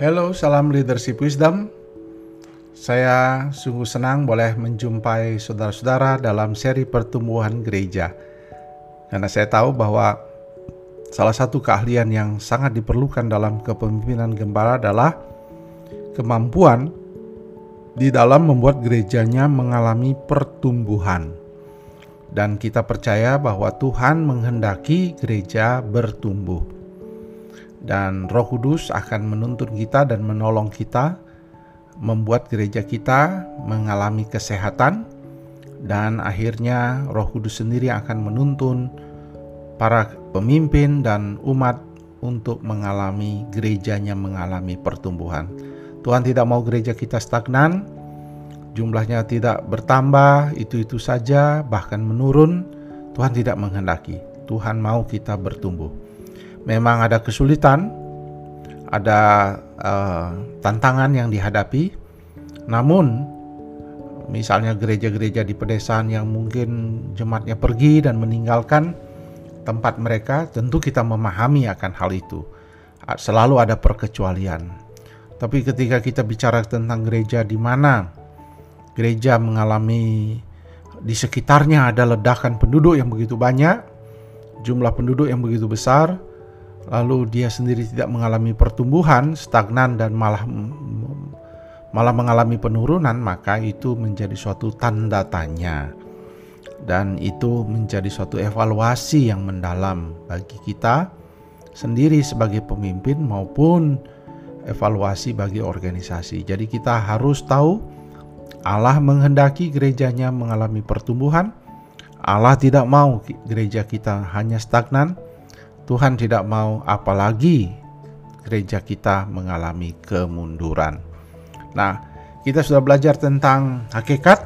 Hello, salam leadership wisdom. Saya sungguh senang boleh menjumpai saudara-saudara dalam seri pertumbuhan gereja. Karena saya tahu bahwa salah satu keahlian yang sangat diperlukan dalam kepemimpinan gembala adalah kemampuan di dalam membuat gerejanya mengalami pertumbuhan. Dan kita percaya bahwa Tuhan menghendaki gereja bertumbuh dan Roh Kudus akan menuntun kita dan menolong kita membuat gereja kita mengalami kesehatan dan akhirnya Roh Kudus sendiri akan menuntun para pemimpin dan umat untuk mengalami gerejanya mengalami pertumbuhan. Tuhan tidak mau gereja kita stagnan, jumlahnya tidak bertambah, itu-itu saja, bahkan menurun. Tuhan tidak menghendaki. Tuhan mau kita bertumbuh memang ada kesulitan, ada uh, tantangan yang dihadapi. Namun, misalnya gereja-gereja di pedesaan yang mungkin jemaatnya pergi dan meninggalkan tempat mereka, tentu kita memahami akan hal itu. Selalu ada perkecualian. Tapi ketika kita bicara tentang gereja di mana gereja mengalami di sekitarnya ada ledakan penduduk yang begitu banyak, jumlah penduduk yang begitu besar, lalu dia sendiri tidak mengalami pertumbuhan, stagnan dan malah malah mengalami penurunan, maka itu menjadi suatu tanda tanya. Dan itu menjadi suatu evaluasi yang mendalam bagi kita sendiri sebagai pemimpin maupun evaluasi bagi organisasi. Jadi kita harus tahu Allah menghendaki gerejanya mengalami pertumbuhan. Allah tidak mau gereja kita hanya stagnan Tuhan tidak mau apalagi gereja kita mengalami kemunduran. Nah, kita sudah belajar tentang hakikat,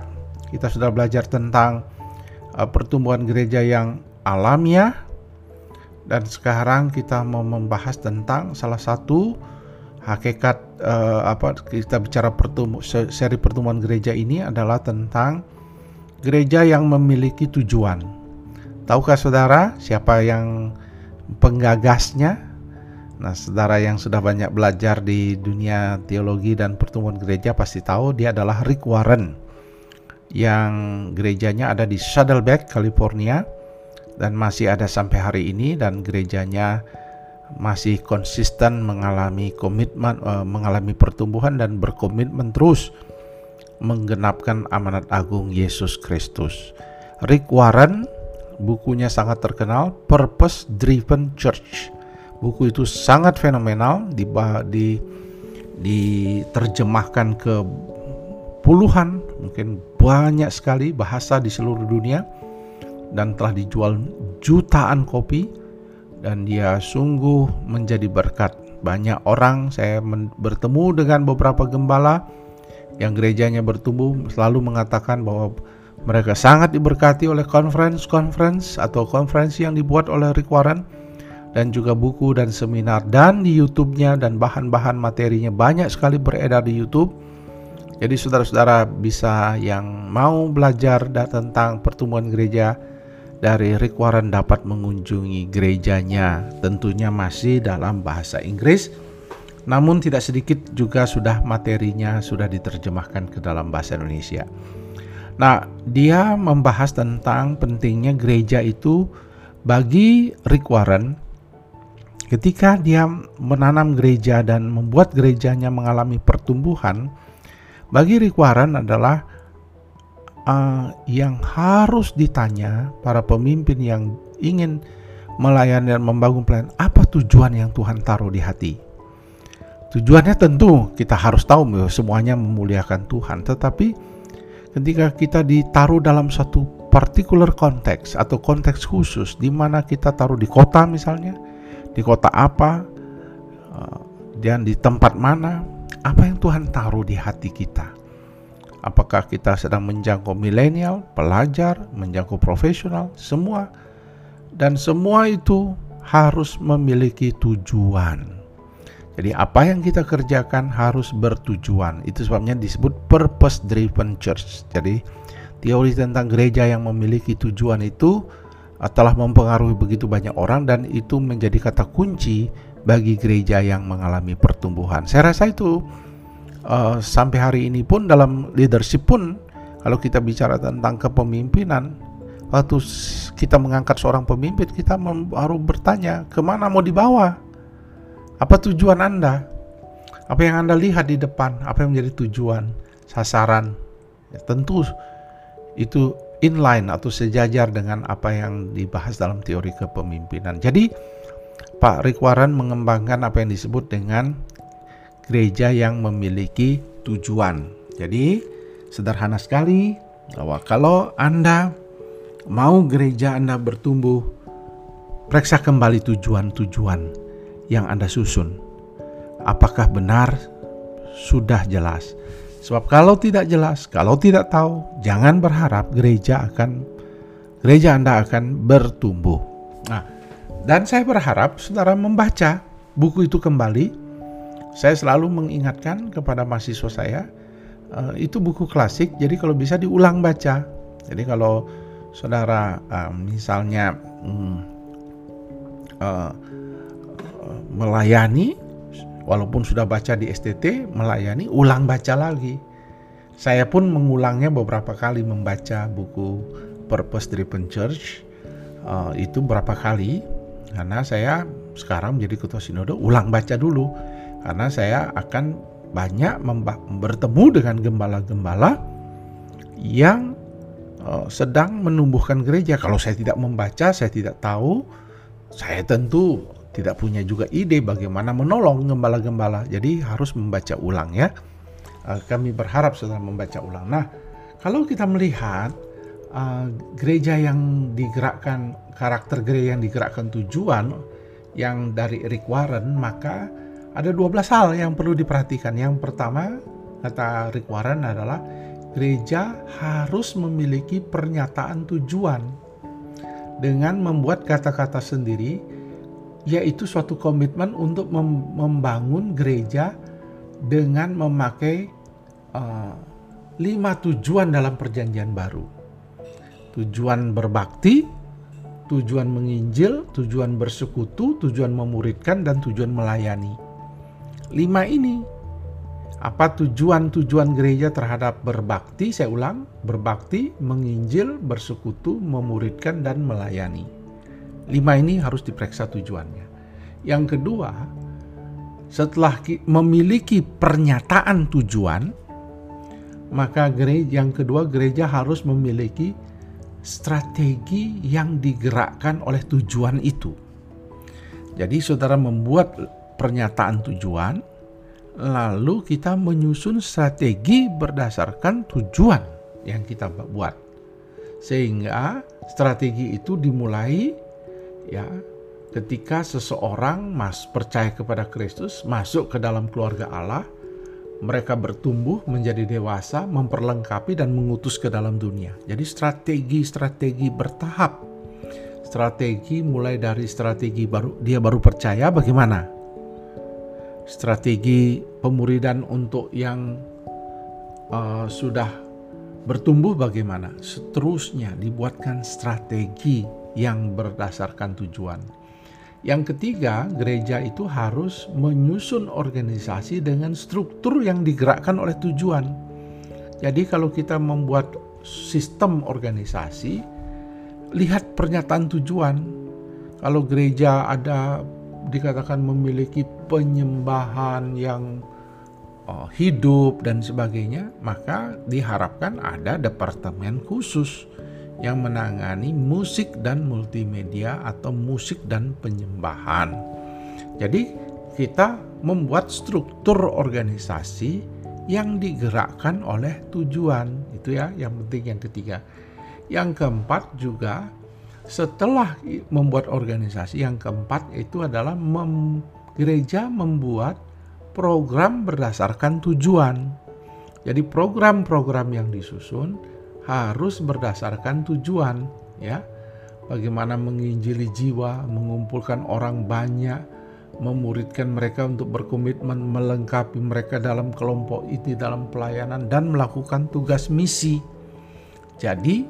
kita sudah belajar tentang uh, pertumbuhan gereja yang alamiah dan sekarang kita mau membahas tentang salah satu hakikat uh, apa kita bicara pertumbuh seri pertumbuhan gereja ini adalah tentang gereja yang memiliki tujuan. Tahukah saudara siapa yang penggagasnya. Nah, saudara yang sudah banyak belajar di dunia teologi dan pertumbuhan gereja pasti tahu dia adalah Rick Warren yang gerejanya ada di Saddleback, California dan masih ada sampai hari ini dan gerejanya masih konsisten mengalami komitmen uh, mengalami pertumbuhan dan berkomitmen terus menggenapkan amanat agung Yesus Kristus. Rick Warren bukunya sangat terkenal Purpose Driven Church. Buku itu sangat fenomenal di, di diterjemahkan ke puluhan mungkin banyak sekali bahasa di seluruh dunia dan telah dijual jutaan kopi dan dia sungguh menjadi berkat. Banyak orang saya bertemu dengan beberapa gembala yang gerejanya bertumbuh selalu mengatakan bahwa mereka sangat diberkati oleh conference-conference atau konferensi yang dibuat oleh Rick Warren dan juga buku dan seminar dan di YouTube-nya dan bahan-bahan materinya banyak sekali beredar di YouTube. Jadi saudara-saudara bisa yang mau belajar tentang pertumbuhan gereja dari Rick Warren dapat mengunjungi gerejanya. Tentunya masih dalam bahasa Inggris. Namun tidak sedikit juga sudah materinya sudah diterjemahkan ke dalam bahasa Indonesia. Nah, dia membahas tentang pentingnya gereja itu bagi Rick Warren. Ketika dia menanam gereja dan membuat gerejanya mengalami pertumbuhan bagi Rick Warren adalah uh, yang harus ditanya para pemimpin yang ingin melayani dan membangun pelayanan apa tujuan yang Tuhan taruh di hati? Tujuannya tentu kita harus tahu semuanya memuliakan Tuhan. Tetapi ketika kita ditaruh dalam satu particular konteks atau konteks khusus di mana kita taruh di kota misalnya, di kota apa, eh, dan di tempat mana, apa yang Tuhan taruh di hati kita. Apakah kita sedang menjangkau milenial, pelajar, menjangkau profesional, semua. Dan semua itu harus memiliki tujuan. Jadi apa yang kita kerjakan harus bertujuan. Itu sebabnya disebut purpose driven church. Jadi teori tentang gereja yang memiliki tujuan itu uh, telah mempengaruhi begitu banyak orang dan itu menjadi kata kunci bagi gereja yang mengalami pertumbuhan. Saya rasa itu uh, sampai hari ini pun dalam leadership pun kalau kita bicara tentang kepemimpinan waktu kita mengangkat seorang pemimpin kita harus bertanya ke mana mau dibawa apa tujuan anda? Apa yang anda lihat di depan? Apa yang menjadi tujuan sasaran? Ya, tentu itu inline atau sejajar dengan apa yang dibahas dalam teori kepemimpinan. Jadi Pak Rick mengembangkan apa yang disebut dengan gereja yang memiliki tujuan. Jadi sederhana sekali bahwa kalau Anda mau gereja Anda bertumbuh, periksa kembali tujuan-tujuan yang Anda susun. Apakah benar sudah jelas? Sebab kalau tidak jelas, kalau tidak tahu, jangan berharap gereja akan gereja Anda akan bertumbuh. Nah, dan saya berharap saudara membaca buku itu kembali. Saya selalu mengingatkan kepada mahasiswa saya, uh, itu buku klasik, jadi kalau bisa diulang baca. Jadi kalau saudara uh, misalnya um, uh, melayani, walaupun sudah baca di STT, melayani, ulang baca lagi. Saya pun mengulangnya beberapa kali membaca buku Purpose Driven Church. Uh, itu berapa kali karena saya sekarang menjadi ketua sinode ulang baca dulu karena saya akan banyak bertemu dengan gembala-gembala yang uh, sedang menumbuhkan gereja. Kalau saya tidak membaca, saya tidak tahu, saya tentu tidak punya juga ide bagaimana menolong gembala-gembala. Jadi harus membaca ulang ya. Uh, kami berharap saudara membaca ulang. Nah, kalau kita melihat uh, gereja yang digerakkan karakter gereja yang digerakkan tujuan yang dari Rick Warren, maka ada 12 hal yang perlu diperhatikan. Yang pertama, kata Rick Warren adalah gereja harus memiliki pernyataan tujuan dengan membuat kata-kata sendiri yaitu suatu komitmen untuk mem membangun gereja dengan memakai uh, lima tujuan dalam perjanjian baru. Tujuan berbakti, tujuan menginjil, tujuan bersekutu, tujuan memuridkan, dan tujuan melayani. Lima ini, apa tujuan-tujuan gereja terhadap berbakti? Saya ulang, berbakti, menginjil, bersekutu, memuridkan, dan melayani. Lima ini harus diperiksa tujuannya. Yang kedua, setelah memiliki pernyataan tujuan, maka gereja yang kedua gereja harus memiliki strategi yang digerakkan oleh tujuan itu. Jadi saudara membuat pernyataan tujuan, lalu kita menyusun strategi berdasarkan tujuan yang kita buat. Sehingga strategi itu dimulai ya ketika seseorang mas percaya kepada Kristus, masuk ke dalam keluarga Allah, mereka bertumbuh menjadi dewasa, memperlengkapi dan mengutus ke dalam dunia. Jadi strategi-strategi bertahap. Strategi mulai dari strategi baru dia baru percaya bagaimana? Strategi pemuridan untuk yang uh, sudah bertumbuh bagaimana? Seterusnya dibuatkan strategi yang berdasarkan tujuan yang ketiga, gereja itu harus menyusun organisasi dengan struktur yang digerakkan oleh tujuan. Jadi kalau kita membuat sistem organisasi, lihat pernyataan tujuan. Kalau gereja ada dikatakan memiliki penyembahan yang uh, hidup dan sebagainya, maka diharapkan ada departemen khusus yang menangani musik dan multimedia atau musik dan penyembahan. Jadi kita membuat struktur organisasi yang digerakkan oleh tujuan. Itu ya yang penting yang ketiga. Yang keempat juga setelah membuat organisasi yang keempat itu adalah mem, gereja membuat program berdasarkan tujuan. Jadi program-program yang disusun harus berdasarkan tujuan ya. Bagaimana menginjili jiwa mengumpulkan orang banyak memuridkan mereka untuk berkomitmen melengkapi mereka dalam kelompok ini dalam pelayanan dan melakukan tugas misi. Jadi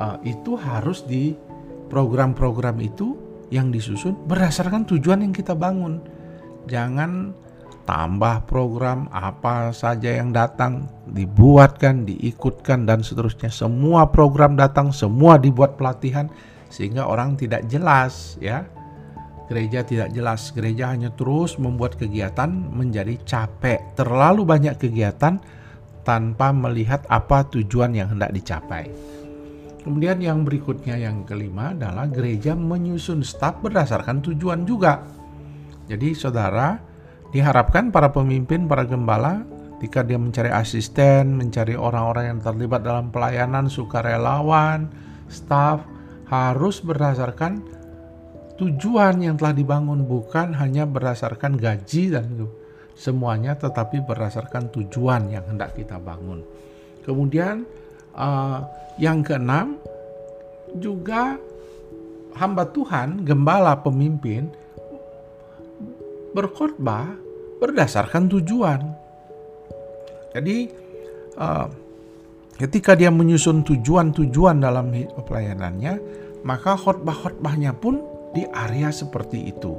uh, itu harus di program-program itu yang disusun berdasarkan tujuan yang kita bangun. Jangan tambah program apa saja yang datang dibuatkan, diikutkan dan seterusnya. Semua program datang, semua dibuat pelatihan sehingga orang tidak jelas ya. Gereja tidak jelas, gereja hanya terus membuat kegiatan menjadi capek. Terlalu banyak kegiatan tanpa melihat apa tujuan yang hendak dicapai. Kemudian yang berikutnya yang kelima adalah gereja menyusun staf berdasarkan tujuan juga. Jadi saudara, diharapkan para pemimpin, para gembala ketika dia mencari asisten, mencari orang-orang yang terlibat dalam pelayanan, sukarelawan, staf harus berdasarkan tujuan yang telah dibangun bukan hanya berdasarkan gaji dan semuanya tetapi berdasarkan tujuan yang hendak kita bangun. Kemudian uh, yang keenam juga hamba Tuhan, gembala pemimpin berkhotbah berdasarkan tujuan. Jadi uh, ketika dia menyusun tujuan-tujuan dalam pelayanannya, maka khotbah-khotbahnya pun di area seperti itu.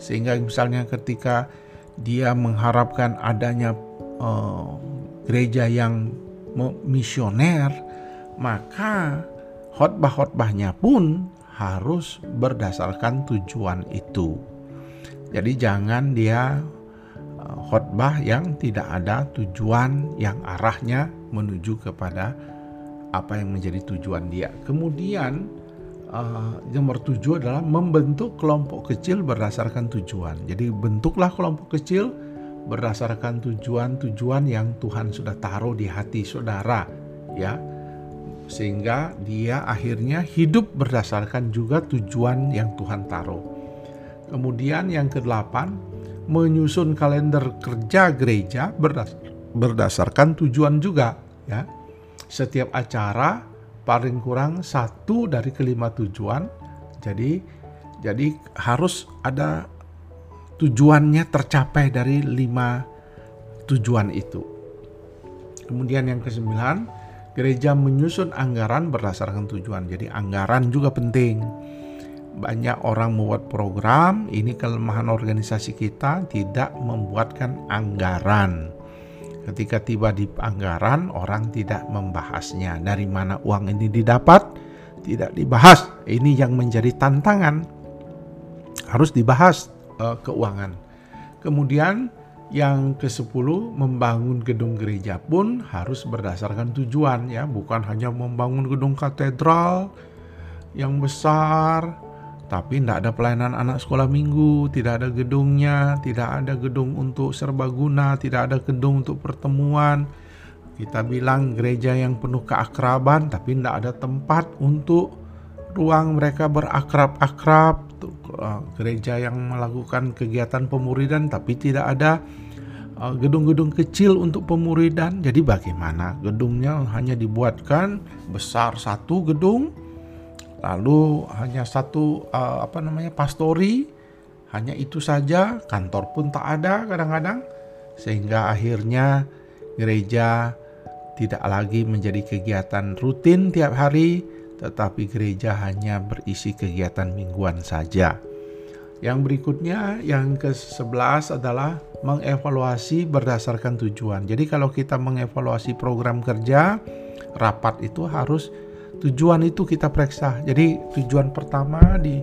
Sehingga misalnya ketika dia mengharapkan adanya uh, gereja yang misioner, maka khotbah-khotbahnya pun harus berdasarkan tujuan itu. Jadi jangan dia uh, khotbah yang tidak ada tujuan yang arahnya menuju kepada apa yang menjadi tujuan dia. Kemudian uh, nomor tujuh adalah membentuk kelompok kecil berdasarkan tujuan. Jadi bentuklah kelompok kecil berdasarkan tujuan-tujuan yang Tuhan sudah taruh di hati saudara, ya. Sehingga dia akhirnya hidup berdasarkan juga tujuan yang Tuhan taruh. Kemudian yang kedelapan, menyusun kalender kerja gereja berdasarkan tujuan juga ya. Setiap acara paling kurang satu dari kelima tujuan. Jadi jadi harus ada tujuannya tercapai dari lima tujuan itu. Kemudian yang kesembilan, gereja menyusun anggaran berdasarkan tujuan. Jadi anggaran juga penting banyak orang membuat program, ini kelemahan organisasi kita tidak membuatkan anggaran. Ketika tiba di anggaran, orang tidak membahasnya. Dari mana uang ini didapat? Tidak dibahas. Ini yang menjadi tantangan. Harus dibahas uh, keuangan. Kemudian yang ke-10 membangun gedung gereja pun harus berdasarkan tujuan ya, bukan hanya membangun gedung katedral yang besar tapi tidak ada pelayanan anak sekolah minggu, tidak ada gedungnya, tidak ada gedung untuk serbaguna, tidak ada gedung untuk pertemuan. Kita bilang gereja yang penuh keakraban, tapi tidak ada tempat untuk ruang mereka berakrab-akrab. Uh, gereja yang melakukan kegiatan pemuridan, tapi tidak ada uh, gedung-gedung kecil untuk pemuridan. Jadi bagaimana? Gedungnya hanya dibuatkan besar satu gedung, lalu hanya satu uh, apa namanya pastori hanya itu saja kantor pun tak ada kadang-kadang sehingga akhirnya gereja tidak lagi menjadi kegiatan rutin tiap hari tetapi gereja hanya berisi kegiatan mingguan saja. Yang berikutnya yang ke-11 adalah mengevaluasi berdasarkan tujuan. Jadi kalau kita mengevaluasi program kerja, rapat itu harus tujuan itu kita periksa. Jadi tujuan pertama di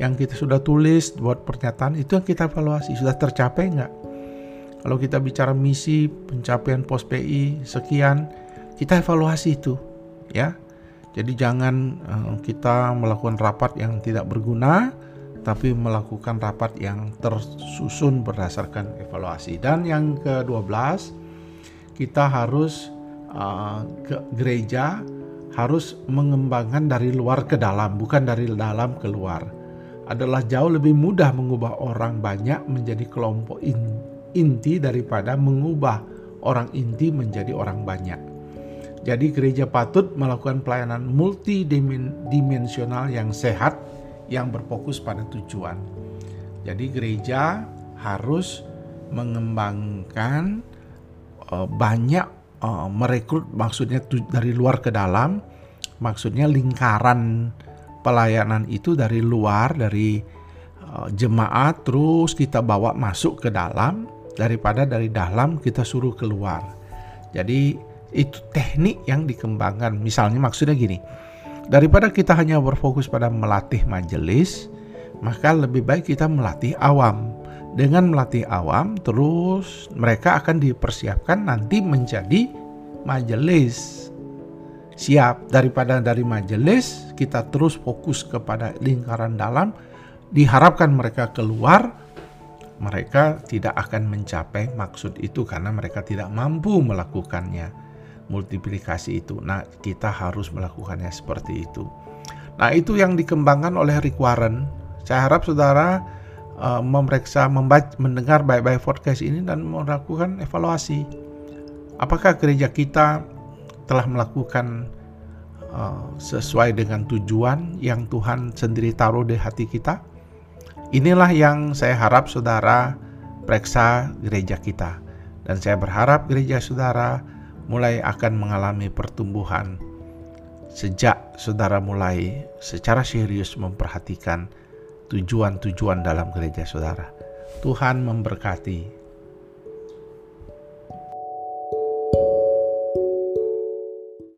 yang kita sudah tulis buat pernyataan itu yang kita evaluasi sudah tercapai nggak? Kalau kita bicara misi pencapaian pos PI sekian, kita evaluasi itu, ya. Jadi jangan uh, kita melakukan rapat yang tidak berguna, tapi melakukan rapat yang tersusun berdasarkan evaluasi. Dan yang ke-12, kita harus uh, ke gereja harus mengembangkan dari luar ke dalam, bukan dari dalam ke luar. Adalah jauh lebih mudah mengubah orang banyak menjadi kelompok inti daripada mengubah orang inti menjadi orang banyak. Jadi gereja patut melakukan pelayanan multidimensional yang sehat yang berfokus pada tujuan. Jadi gereja harus mengembangkan uh, banyak uh, merekrut maksudnya dari luar ke dalam maksudnya lingkaran pelayanan itu dari luar dari uh, jemaat terus kita bawa masuk ke dalam daripada dari dalam kita suruh keluar. Jadi itu teknik yang dikembangkan. Misalnya maksudnya gini, daripada kita hanya berfokus pada melatih majelis, maka lebih baik kita melatih awam. Dengan melatih awam, terus mereka akan dipersiapkan nanti menjadi majelis. Siap daripada dari majelis kita terus fokus kepada lingkaran dalam, diharapkan mereka keluar mereka tidak akan mencapai maksud itu karena mereka tidak mampu melakukannya multiplikasi itu. Nah, kita harus melakukannya seperti itu. Nah, itu yang dikembangkan oleh Rick Warren. Saya harap saudara uh, memeriksa, membaca, mendengar baik-baik podcast ini dan melakukan evaluasi. Apakah gereja kita telah melakukan uh, sesuai dengan tujuan yang Tuhan sendiri taruh di hati kita? Inilah yang saya harap saudara periksa gereja kita. Dan saya berharap gereja saudara mulai akan mengalami pertumbuhan sejak saudara mulai secara serius memperhatikan tujuan-tujuan dalam gereja saudara. Tuhan memberkati